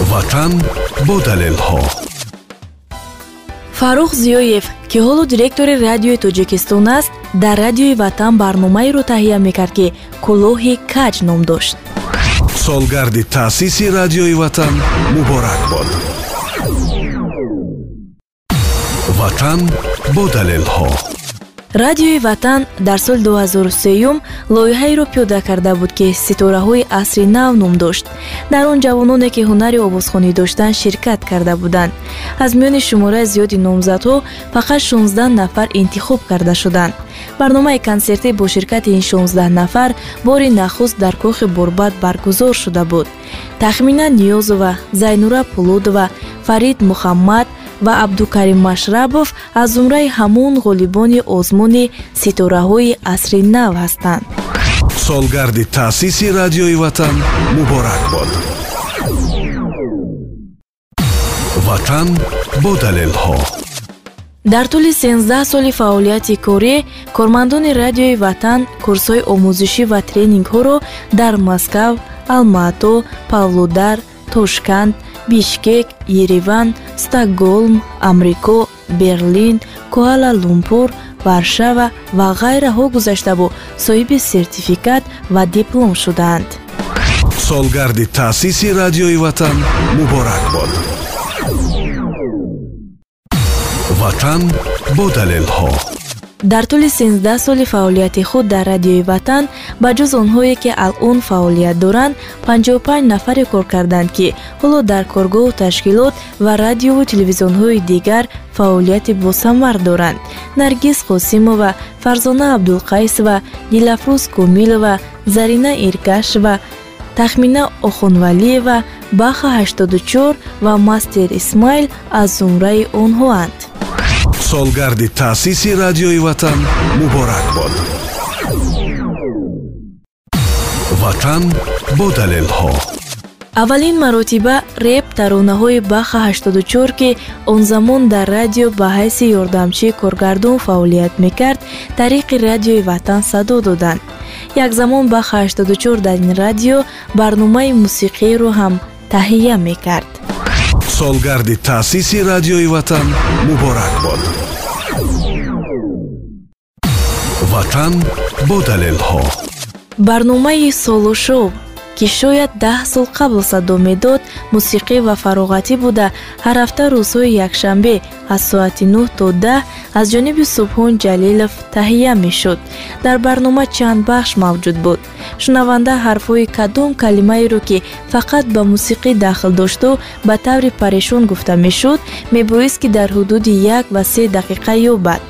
ватан бо далелҳо. Фаррух зиёев ки ҳоло директори радиои тоҷикистон аст дар радиои ватан барномаеро таҳия мекард ки кӯлоҳи каҷ ном дошт. Солгарди таъсиси радиои ватан муборак бод ватан бо далелҳо радиои ватан дар соли 2003 лоиҳаеро пиёда карда буд ки ситораҳои асри нав ном дошт. Дар он ҷавононе ки ҳунари овозхонӣ доштанд ширкат карда буданд. Аз миёни шумораи зиёди номзадҳо фақат 16 нафар интихоб карда шуданд. Барномаи консертӣ бо ширкати ин 16 нафар бори нахуст дар кӯхи бурбат баргузор шуда буд. Тахмина ниёзова зайнура пулудова фарид мухаммад ва абдукарим машрабов аз зумраи ҳамон ғолибони озмуни ситораҳои асри нав ҳастанд. Солгарди таъсиси радиои ватан муборак бод ватан бо далелҳо. Дар тӯли 16 соли фаъолияти корӣ кормандони радиои ватан курсҳои омӯзишӣ ва тренингҳоро дар москав алмато павлодар тошканд бишкек ереван стокголм амрико берлин куала лумпур варшава ва ғайраҳо гузашта бо соҳиби сертификат ва диплом шудаанд солгарди таъсиси радиои ватан муборак бод ватан бо далелҳо дар тӯли 13 соли фаъолияти худ дар радиои ватан ба ҷуз онҳое ки алъон фаъолият доранд 55 нафаре кор карданд ки ҳоло дар коргоҳу ташкилот ва радиову телевизионҳои дигар фаъолияти босамар доранд. Наргиз қосимова фарзона абдулқайсова дилафрӯз комилова зарина иргашева тахмина охунвалиева баха 84 ва мастер исмоил аз зумраи онҳоанд солгарди таъсиси радиои ватан муборак бод ватан бо далелҳо. Аввалин маротиба реп таронаҳои баха 84 ки он замон дар радио ба ҳайси ёрдамчии коргардон фаъолият мекард тариқи радиои ватан садо доданд як замон баха 84 дар ин радио барномаи мусиқиеро ҳам таҳия мекард солгарди таъсиси радиои ватан муборак бод ватан бо далелҳо. Барномаи солушов ки шояд даҳ сол қабл садо медод мусиқӣ ва фароғатӣ буда ҳар ҳафта рӯзҳои якшанбе аз соати 9 то 10 аз ҷониби субҳон ҷалилов таҳия мешуд. Дар барнома чанд бахш мавҷуд буд. Шунаванда ҳарфҳои кадом калимаеро ки фақат ба мусиқӣ дахл дошту ба таври парешон гуфта мешуд мебоист ки дар ҳудуди як ва се дақиқа ёбад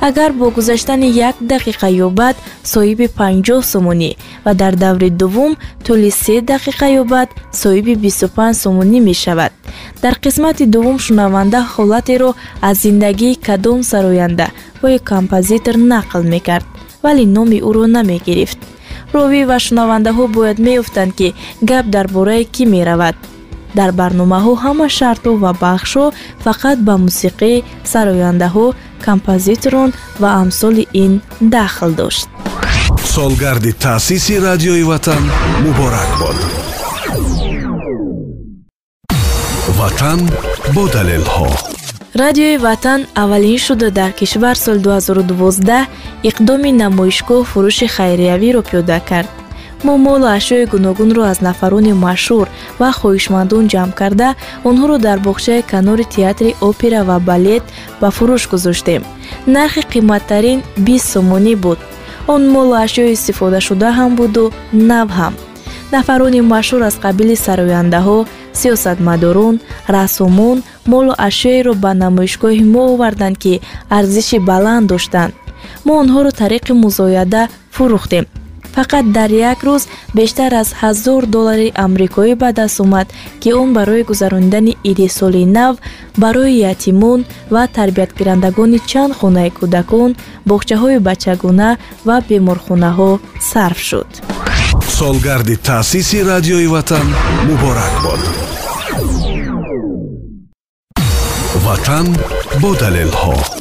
агар бо гузаштани як дақиқа ёбад соҳиби панҷоҳ сомонӣ ва дар даври дуввум тӯли се дақиқа ёбад соҳиби бисту панҷ сомонӣ мешавад. Дар қисмати дуввум шунаванда ҳолатеро аз зиндагии кадом сароянда ва композитор нақл мекард вале номи ӯро намегирифт. Ровӣ ва шунавандаҳо бояд меёфтанд ки гап дар бораи кӣ меравад. Дар барномаҳо ҳама шартҳо ва бахшҳо фақат ба мусиқӣ сарояндаҳо композиторон ва амсоли ин дахл дошт. Солгарди таъсиси радиои ватан муборак бод ватан бо далелҳо. Радиои ватан аввалин шуда дар кишвар соли 2012 иқдоми намоишгоҳ фурӯши хайриявиро пиёда кард мо молу ашёи гуногунро аз нафарони машҳур ва хоҳишмандон ҷамъ карда онҳоро дар боғчаи канори театри опера ва балет ба фурӯш гузоштем. Нархи қиматтарин бист сомонӣ буд. Он молу ашёи истифодашуда ҳам буду нав ҳам. Нафарони машҳур аз қабили сарояндаҳо сиёсатмадорон рассомон молу ашёеро ба намоишгоҳи мо оварданд ки арзиши баланд доштанд. Мо онҳоро тариқи музояда фурӯхтем фақат дар як рӯз бештар аз ҳазор доллари амрикоӣ ба даст омад ки он барои гузарондани иди соли нав барои ятимон ва тарбиятгирандагони чанд хонаи кӯдакон боғчаҳои бачагона ва беморхонаҳо сарф шуд. Солгарди таъсиси радиои ватан муборак бод. Ватан бо далелҳо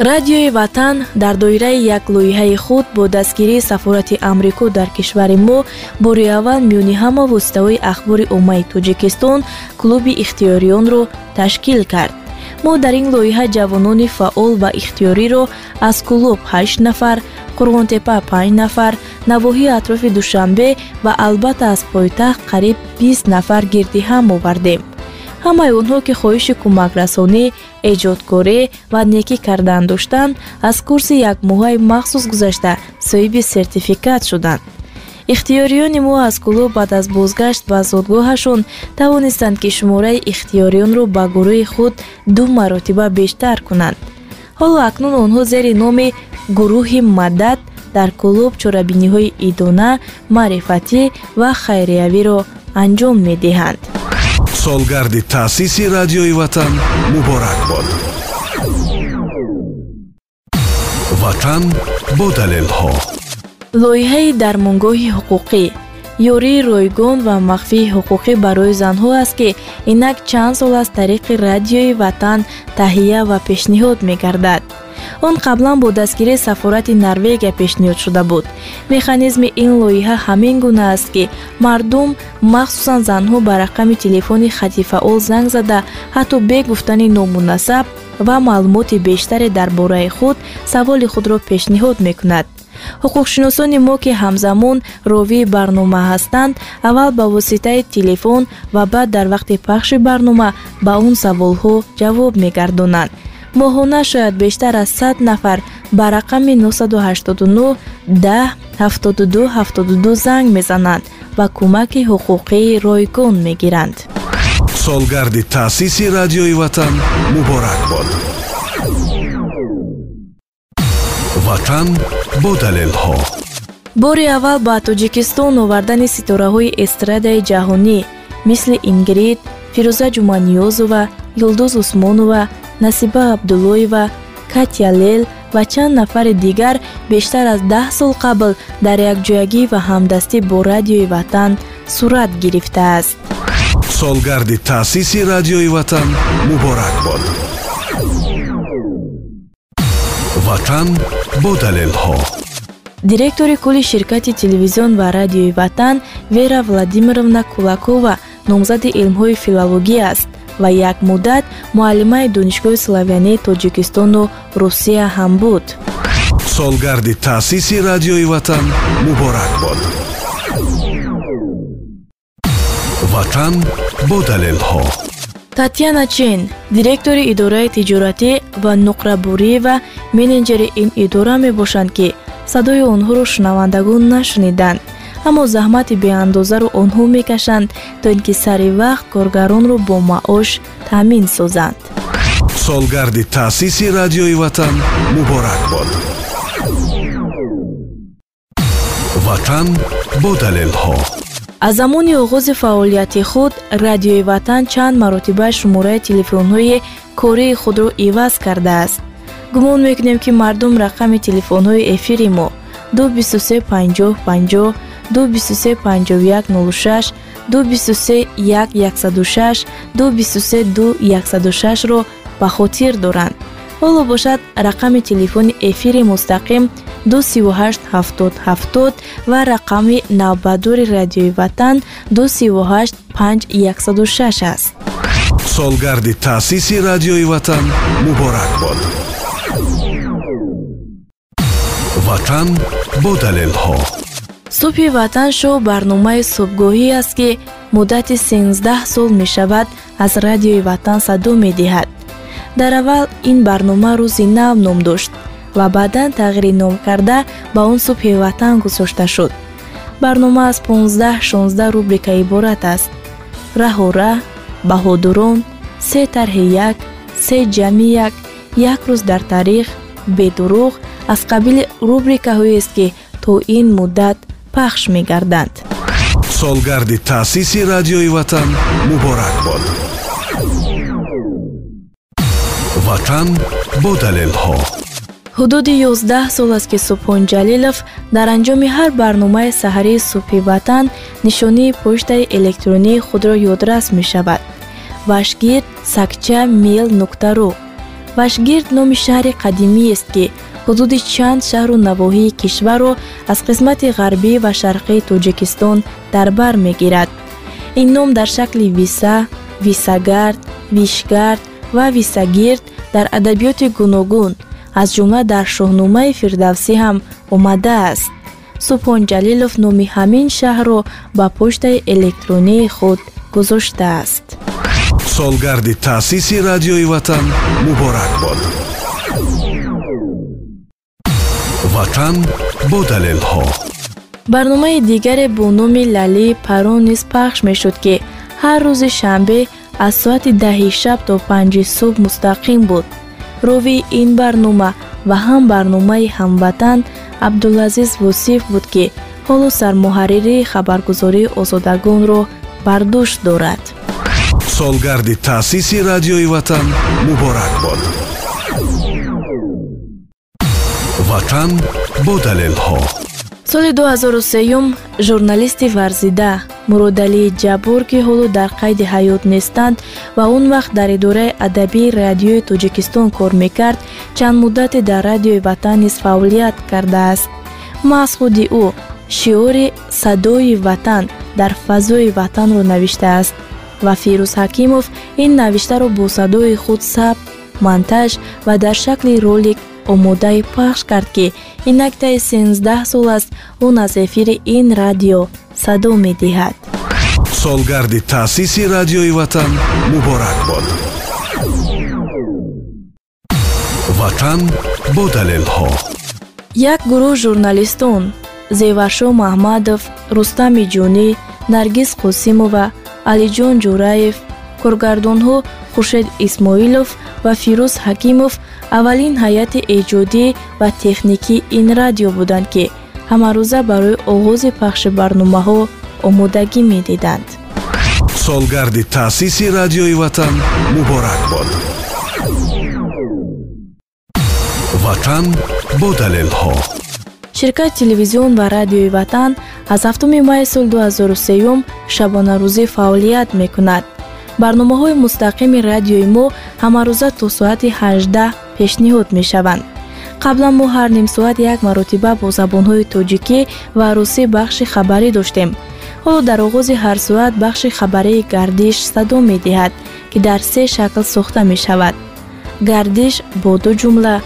радиои ватан дар доираи як лоиҳаи худ бо дастгирии сафорати амрико дар кишвари мо бори аввал миёни ҳама воситаҳои ахбори уммаи тоҷикистон клуби ихтиёриёнро ташкил кард. Мо дар ин лоиҳа ҷавонони фаъол ва ихтиёриро аз кулуб ҳашт нафар қурғонтепа панҷ нафар навоҳии атрофи душанбе ва албатта аз пойтахт қариб бист нафар гирди ҳам овардем ҳамаи онҳо ки хоҳиши кӯмакрасонӣ эҷодкорӣ ва некӣ кардан доштанд аз курси якмоҳаи махсус гузашта соҳиби сертификат шуданд. Ихтиёриёни мо аз клуб баъд аз бозгашт ба зодгоҳашон тавонистанд ки шумораи ихтиёриёнро ба гурӯҳи худ ду маротиба бештар кунанд. Ҳоло акнун онҳо зери номи гурӯҳи мадад дар клуб чорабиниҳои идона маърифатӣ ва хайриявиро анҷом медиҳанд солгарди таъсиси радиои ватан муборак бод ватан бо далелҳо. Лоиҳаи дармонгоҳи ҳуқуқӣ. Ёрии ройгон ва махфии ҳуқуқӣ барои занҳо аст ки инак чанд сол аз тариқи радиои ватан таҳия ва пешниҳод мегардад он қаблан бо дастгирии сафорати норвегия пешниҳод шуда буд. Механизми ин лоиҳа ҳамин гуна аст ки мардум махсусан занҳо ба рақами телефони хати фаъол занг зада ҳатто бе гуфтани ному насаб ва маълумоти бештаре дар бораи худ саволи худро пешниҳод мекунад. Ҳуқуқшиносони мо ки ҳамзамон ровии барнома ҳастанд аввал ба воситаи телефон ва баъд дар вақти пахши барнома ба он саволҳо ҷавоб мегардонанд моҳона шояд бештар аз сад нафар ба рақами 989 107272 занг мезананд ва кӯмаки ҳуқуқии ройгон мегиранд. Солгарди таъсиси радиои ватан муборак бод ватан бо далелҳо. Бори аввал ба тоҷикистон овардани ситораҳои эстрадаи ҷаҳонӣ мисли ингрид фирӯза ҷуманиёзова юлдуз усмонова насиба абдуллоева катя лел ва чанд нафари дигар бештар аз даҳ сол қабл дар якҷоягӣ ва ҳамдастӣ бо радиои ватан сурат гирифтааст. Солгарди таъсиси радиои ватан муборак бод. Ватан бо далелҳо. Директори кулли ширкати телевизион ва радиои ватан вера владимировна кулакова номзади илмҳои филология аст ва як муддат муаллимаи донишгоҳи славянии тоҷикистону русия ҳам буд. Солгарди таъсиси радиои ватан муборак бод ватан бо далелҳо. Татьяна чен директори идораи тиҷоратӣ ва нуқрабуриева менеҷери ин идора мебошанд ки садои онҳоро шунавандагон нашуниданд аммо заҳмати беандозаро онҳо мекашанд то ин ки сари вақт коргаронро бо маош таъмин созанд солгарди таъсиси радиои ватан муборак бод ватан бо далелҳо. Аз замони оғози фаъолияти худ радиои ватан чанд маротиба шумораи телефонҳои кории худро иваз кардааст. Гумон мекунем ки мардум рақами телефонҳои эфири мо 2235050 2235106 23106 23216ро ба хотир доранд. Ҳоло бошад рақами телефони эфири мустақим 23870 ва рақами навбадори радиои ватан 238506 аст. Солгарди таъсиси радиои ватан муборак бод ватан бо далелҳо субҳи ватан шоу барномаи субҳгоҳӣ аст ки муддати 13 сол мешавад аз радиои ватан садо медиҳад. Дар аввал ин барнома рӯзи нав ном дошт ва баъдан тағйири ном карда ба он субҳи ватан гузошта шуд. Барнома аз 15-16 рубрика иборат аст. Раҳора баҳодурон се тарҳи як се ҷамъи як як рӯз дар таърих бедуруғ аз қабили рубрикаҳоест ки то ин муддат пахш мегарданд. Солгарди таъсиси радиои ватан муборак бод. Ватан бо далелҳо. Ҳудуди 11 сол аст ки субҳон ҷалилов дар анҷоми ҳар барномаи саҳарии субҳи ватан нишонии почтаи электронии худро ёдрас мешавад. Вашгирд сакча мейл нуктару вашгирд номи шаҳри қадимиест ки ҳудуди чанд шаҳру навоҳии кишварро аз қисмати ғарбӣ ва шарқии тоҷикистон дар бар мегирад. Ин ном дар шакли виса висагард вишгард ва висагирд дар адабиёти гуногун аз ҷумла дар шоҳномаи фирдавсӣ ҳам омадааст субҳон ҷалилов номи ҳамин шаҳрро ба почтаи электронии худ гузоштааст солгарди таъсиси радиои ватан муборак бод ватан бо далелҳо барномаи дигаре бо номи лали парон низ пахш мешуд ки ҳар рӯзи шанбе аз соати даҳи шаб то панҷи субҳ мустақим буд ровии ин барнома ва ҳам барномаи ҳамватан абдулазиз восиф буд ки ҳоло сармуҳарририи хабаргузории озодагонро бар дӯш дорад солгарди таъсиси радиои ватан муборак бод ватан бо далелҳо. Соли 2003 журналисти варзида муродалии ҷаббор ки ҳоло дар қайди ҳаёт нестанд ва он вақт дар идораи адабии радиои тоҷикистон кор мекард чанд муддате дар радиои ватан низ фаъолият кардааст. Маҳз худи ӯ шиори садои ватан дар фазои ватанро навиштааст ва фирӯз ҳакимов ин навиштаро бо садои худ сабт монтаж ва дар шакли ролик омодаи пахш кард ки инак таи сенздаҳ сол аст. Он аз эфири ин радио садо медиҳад. Солгарди таъсиси радиои ватан муборак бод ватан бо далелҳо. Як гурӯҳ журналистон зеваршо маҳмадов рустами ҷунӣ наргиз қосимова алиҷон ҷураев коргардонҳо хуршед исмоилов ва фирӯз ҳакимов аввалин ҳайати эҷодӣ ва техникии ин радио буданд ки ҳамарӯза барои оғози пахши барномаҳо омодагӣ медиданд. Солгарди таъсиси радиои ватан муборак бод. Ватан бо далелҳо. Ширкати телевизион ва радиои ватан аз 7 майи соли 2003 шабонарӯзӣ фаъолият мекунад барномаҳои мустақими радиои мо ҳамарӯза то соати 18 пешниҳод мешаванд. Қаблан мо ҳар нимсоат як маротиба бо забонҳои тоҷикӣ ва русӣ бахши хабарӣ доштем. Ҳоло дар оғози ҳар соат бахши хабарии гардиш садо медиҳад ки дар се шакл сохта мешавад. Гардиш бо ду ҷумла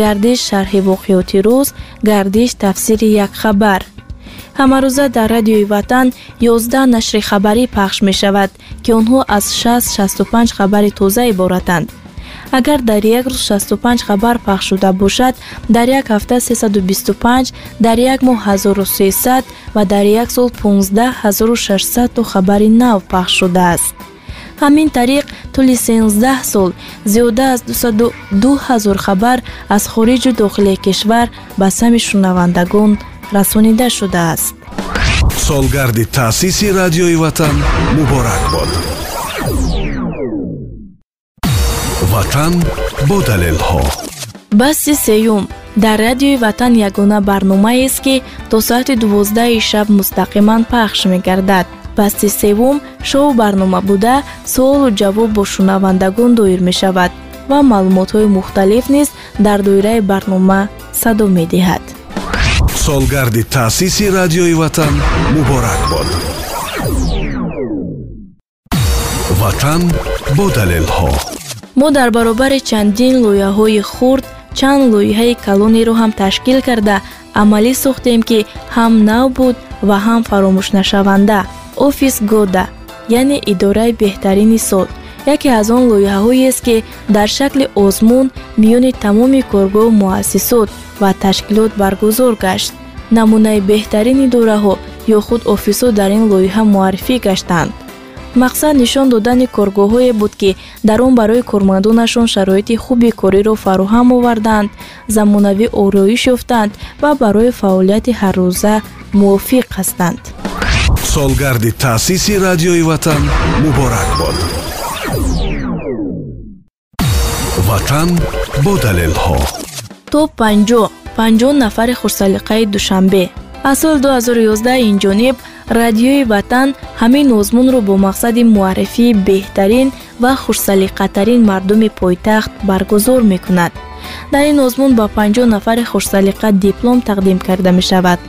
гардиш шарҳи воқеоти рӯз гардиш тафсири як хабар ҳамарӯза дар радиои ватан 11 нашри хабарӣ пахш мешавад ки онҳо аз 665 хабари тоза иборатанд. Агар дар як рӯз 65 хабар пахш шуда бошад дар як ҳафта 325 дар як моҳ 1300 ва дар як сол 15600 то хабари нав пахш шудааст. Ҳамин тариқ тӯли 13 сол зиёда аз 202 ҳазор хабар аз хориҷу дохилии кишвар ба сами шунавандагон расонида шудааст. Солгарди таъсиси радиои ватан муборак бод ватан бо далелҳо. Басти сеюм. Дар радиои ватан ягона барномаест ки то соати дувоздаҳи шаб мустақиман пахш мегардад. Басти севум шоу барнома буда суолу ҷавоб бо шунавандагон доир мешавад ва маълумотҳои мухталиф низ дар доираи барнома садо медиҳад солгарди таъсиси радиои ватан муборак бод ватан бо далелҳо. Мо дар баробари чандин лоиҳаҳои хурд чанд лоиҳаи калонеро ҳам ташкил карда амалӣ сохтем ки ҳам нав буд ва ҳам фаромӯшнашаванда офис года яъне идораи беҳтарини сол яке аз он лоиҳаҳоест ки дар шакли озмун миёни тамоми коргоҳу муассисот ва ташкилот баргузор гашт. Намунаи беҳтарини идораҳо ё худ офисҳо дар ин лоиҳа муаррифӣ гаштанд. Мақсад нишон додани коргоҳҳое буд ки дар он барои кормандонашон шароити хуби кориро фароҳам оварданд замонавӣ ороиш ёфтанд ва барои фаъолияти ҳаррӯза мувофиқ ҳастанд. Солгарди таъсиси радиои ватан муборак бод ватан бо далелҳо. То панҷоҳ панҷоҳ нафари хушсалиқаи душанбе. Аз соли 2011 инҷониб радиои ватан ҳамин озмунро бо мақсади муаррифии беҳтарин ва хушсалиқатарин мардуми пойтахт баргузор мекунад. Дар ин озмун ба 50 нафари хушсалиқа диплом тақдим карда мешавад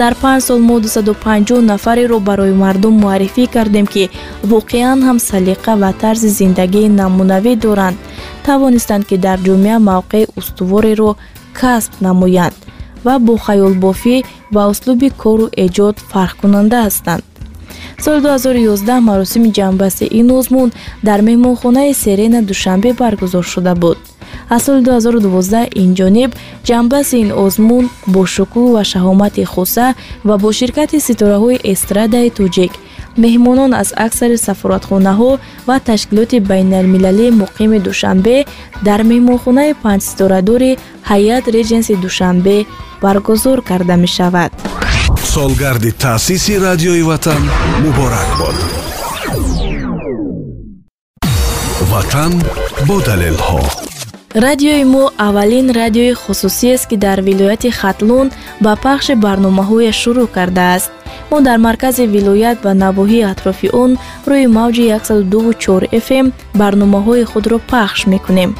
дар панҷ сол мо 250 нафареро барои мардум муаррифӣ кардем ки воқеан ҳам салиқа ва тарзи зиндагии намунавӣ доранд. Тавонистанд ки дар ҷомеа мавқеи устувореро касб намоянд ва бо хаёлбофӣ ва услуби кору эҷод фарқкунанда ҳастанд. Соли 2011 маросими ҷанббастии ин озмун дар меҳмонхонаи серена душанбе баргузор шуда буд аз соли 2012 инҷониб ҷанбаси ин озмун бо шукӯҳ ва шаҳомати хуса ва бо ширкати ситораҳои эстрадаи тоҷик меҳмонон аз аксари сафоратхонаҳо ва ташкилоти байналмилалии муқими душанбе дар меҳмонхонаи панҷситорадори ҳаят реҷенси душанбе баргузор карда мешавад. Солгарди таъсиси радиои ватан муборак бод ватан бо далелҳо радиои мо аввалин радиои хусусиест ки дар вилояти хатлун ба пахши барномаҳояш шурӯъ кардааст. Мо дар маркази вилоят ва навоҳии атрофи он рӯи мавҷи 124 фм барномаҳои худро пахш мекунем.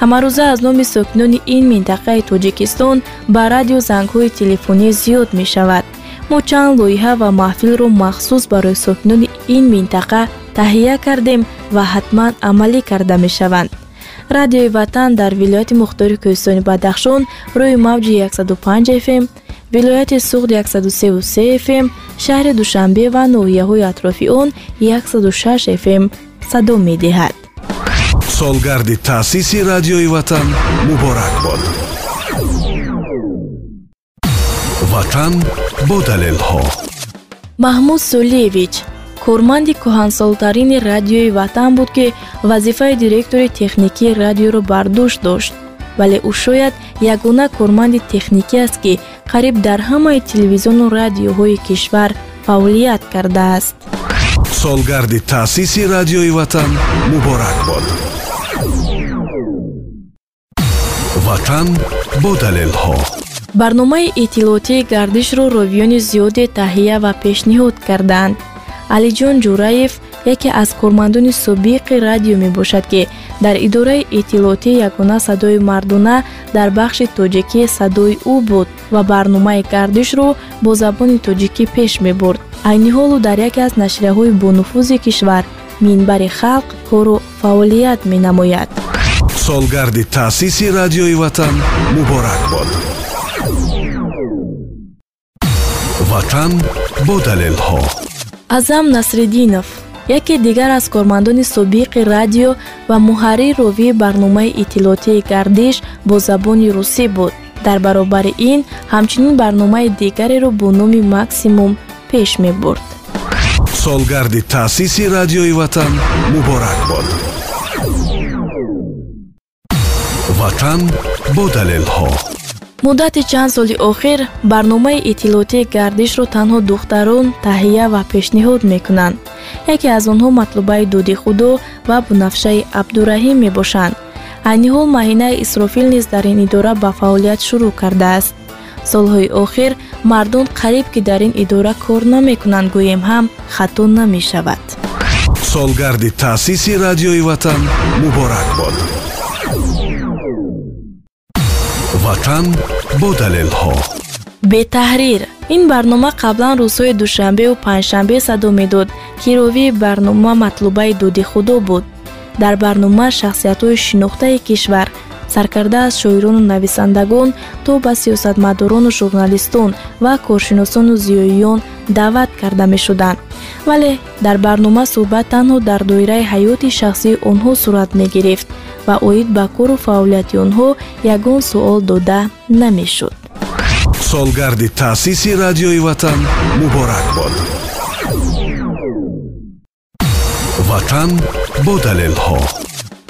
Ҳамарӯза аз номи сокинони ин минтақаи тоҷикистон ба радио зангҳои телефонӣ зиёд мешавад. Мо чанд лоиҳа ва маҳфилро махсус барои сокинони ин минтақа таҳия кардем ва ҳатман амалӣ карда мешаванд радиои ватан дар вилояти мухтори кӯҳистони бадахшон рӯи мавҷи 15 фм вилояти суғд 13 фм шаҳри душанбе ва ноҳияҳои атрофи он 16 фм садо медиҳад. Солгарди таъсиси радиои ватан муборак бод ватан бо далелҳо. Маҳмуд сулиевич корманди кӯҳансолтарини радиои ватан буд ки вазифаи директори техникии радиоро бар дӯш дошт. Вале ӯ шояд ягона корманди техникӣ аст ки қариб дар ҳамаи телевизиону радиоҳои кишвар фаъолият кардааст солгарди таъсиси радиои ватан муборак бод ватан бо далелҳо. Барномаи иттилоотии гардишро ровиёни зиёде таҳия ва пешниҳод карданд алиҷон ҷураев яке аз кормандони собиқи радио мебошад ки дар идораи иттилоотӣ ягона садои мардона дар бахши тоҷикӣ садои ӯ буд ва барномаи гардишро бо забони тоҷикӣ пеш мебурд. Айни ҳолу дар яке аз нашрияҳои бонуфузи кишвар минбари халқ кору фаъолият менамояд. Солгарди таъсиси радиои ватан муборак бод ватан бо далелҳо азам насриддинов яке дигар аз кормандони собиқи радио ва муҳаррир ровии барномаи иттилоотии гардиш бо забони русӣ буд. Дар баробари ин ҳамчунин барномаи дигареро бо номи максимум пеш мебурд. Солгарди таъсиси радиои ватан муборак бод ватан бо далелҳо муддати чанд соли охир барномаи иттилоотии гардишро танҳо духтарон таҳия ва пешниҳод мекунанд. Яке аз онҳо матлубаи дуди худо ва бунафшаи абдураҳим мебошанд. Айни ҳол маҳинаи исрофил низ дар ин идора ба фаъолият шурӯъ кардааст. Солҳои охир мардон қариб ки дар ин идора кор намекунанд гӯем ҳам хато намешавад. Солгарди таъсиси радиои ватан муборак бод ватан бо далелҳо. Бетаҳрир. Ин барнома қаблан рӯзҳои душанбеу панҷшанбе садо медод ки ровии барнома матлубаи дуди худо буд. Дар барнома шахсиятҳои шинохтаи кишвар саркарда аз шоирону нависандагон то ба сиёсатмадорону журналистон ва коршиносону зиёиён даъват карда мешуданд. Вале дар барнома суҳбат танҳо дар доираи ҳаёти шахсии онҳо сурат мегирифт ва оид ба кору фаъолияти онҳо ягон суол дода намешуд. Солгарди таъсиси радиои ватан муборак бод. Ватан бо далелҳо.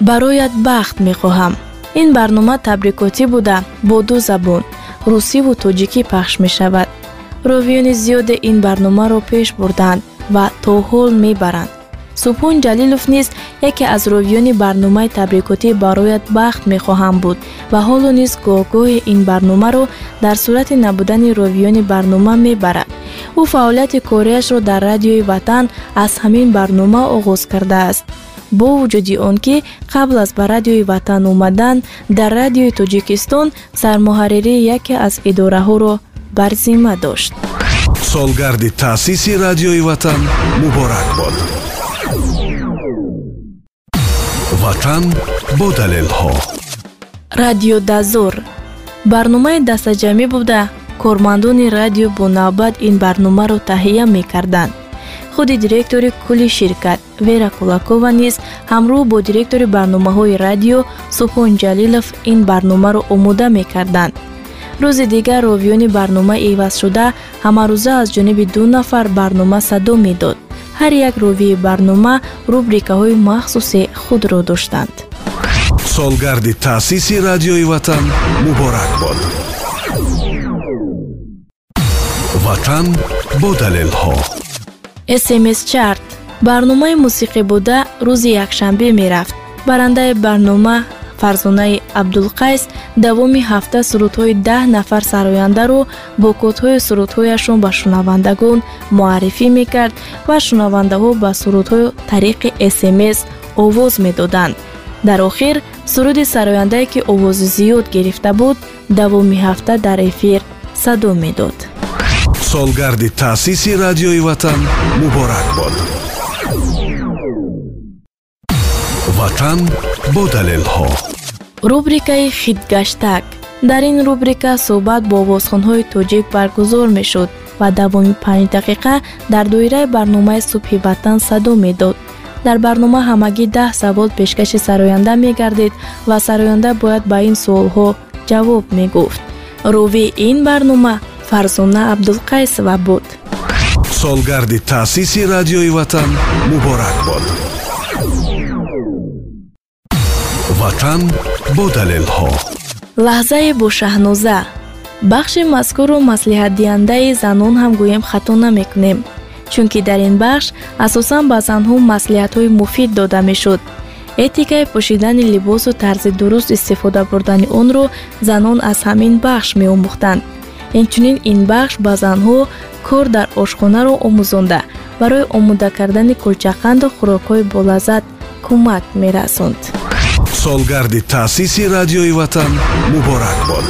Бароят бахт мехоҳам. Ин барнома табрикотӣ буда бо ду забон русиву тоҷикӣ пахш мешавад. Ровиёни зиёде ин барномаро пеш бурданд ва то ҳол мебаранд субҳон ҷалилов низ яке аз ровиёни барномаи табрикотии бароят бахт мехоҳам буд ва ҳоло низ гоҳ-гоҳе ин барномаро дар сурати набудани ровиёни барнома мебарад. Ӯ фаъолияти корияшро дар радиои ватан аз ҳамин барнома оғоз кардааст. Бо вуҷуди он ки қабл аз ба радиои ватан омадан дар радиои тоҷикистон сармуҳарририи яке аз идораҳоро бар зимма дошт. Солгарди таъсиси радиои ватан муборак бод ватан бо далелҳо. Радиодазор барномаи дастаҷамӣ буда. Кормандони радио бо навбат ин барномаро таҳия мекарданд. Худи директори кулли ширкат вера кулакова низ ҳамроҳ бо директори барномаҳои радио субҳон ҷалилов ин барномаро омода мекарданд. Рӯзи дигар ровиёни барнома ивазшуда ҳамарӯза аз ҷониби ду нафар барнома садо медод ҳар як ровии барнома рубрикаҳои махсуси худро доштанд. Солгарди таъсиси радиои ватан муборак бод ватан бо далелҳо. Смс чарт барномаи мусиқӣ буда рӯзи якшанбе мерафт. Барандаи барнома фарзонаи абдулқайс давоми ҳафта сурудҳои даҳ нафар сарояндаро бо кодҳои сурудҳояшон ба шунавандагон муаррифӣ мекард ва шунавандаҳо ба сурудҳо тариқи смс овоз медоданд. Дар охир суруди сарояндае ки овози зиёд гирифта буд давоми ҳафта дар эфир садо медод. Солгарди таъсиси радиои ватан муборак бод ватан бо далелҳо. Рубрикаи хитгаштак дар ин рубрика суҳбат бо овозхонҳои тоҷик баргузор мешуд ва давоми панҷ дақиқа дар доираи барномаи субҳи ватан садо медод. Дар барнома ҳамагӣ даҳ савол пешкаши сароянда мегардид ва сароянда бояд ба ин суолҳо ҷавоб мегуфт. Рӯвии ин барнома фарзона абдулқайсова буд. Солгарди таъсиси радиои ватан муборак бод ватан бо далелҳо. Лаҳзае бо шаҳноза бахши мазкурро маслиҳатдиҳандаи занон ҳам гӯем хато намекунем чунки дар ин бахш асосан ба занҳо маслиҳатҳои муфид дода мешуд. Этикаи пӯшидани либосу тарзи дуруст истифода бурдани онро занон аз ҳамин бахш меомӯхтанд. Инчунин ин бахш ба занҳо кор дар ошхонаро омӯзонда барои омода кардани кулчақанду хӯрокҳои болаззат кӯмак мерасонд солгарди таъсиси радиои ватан муборак бод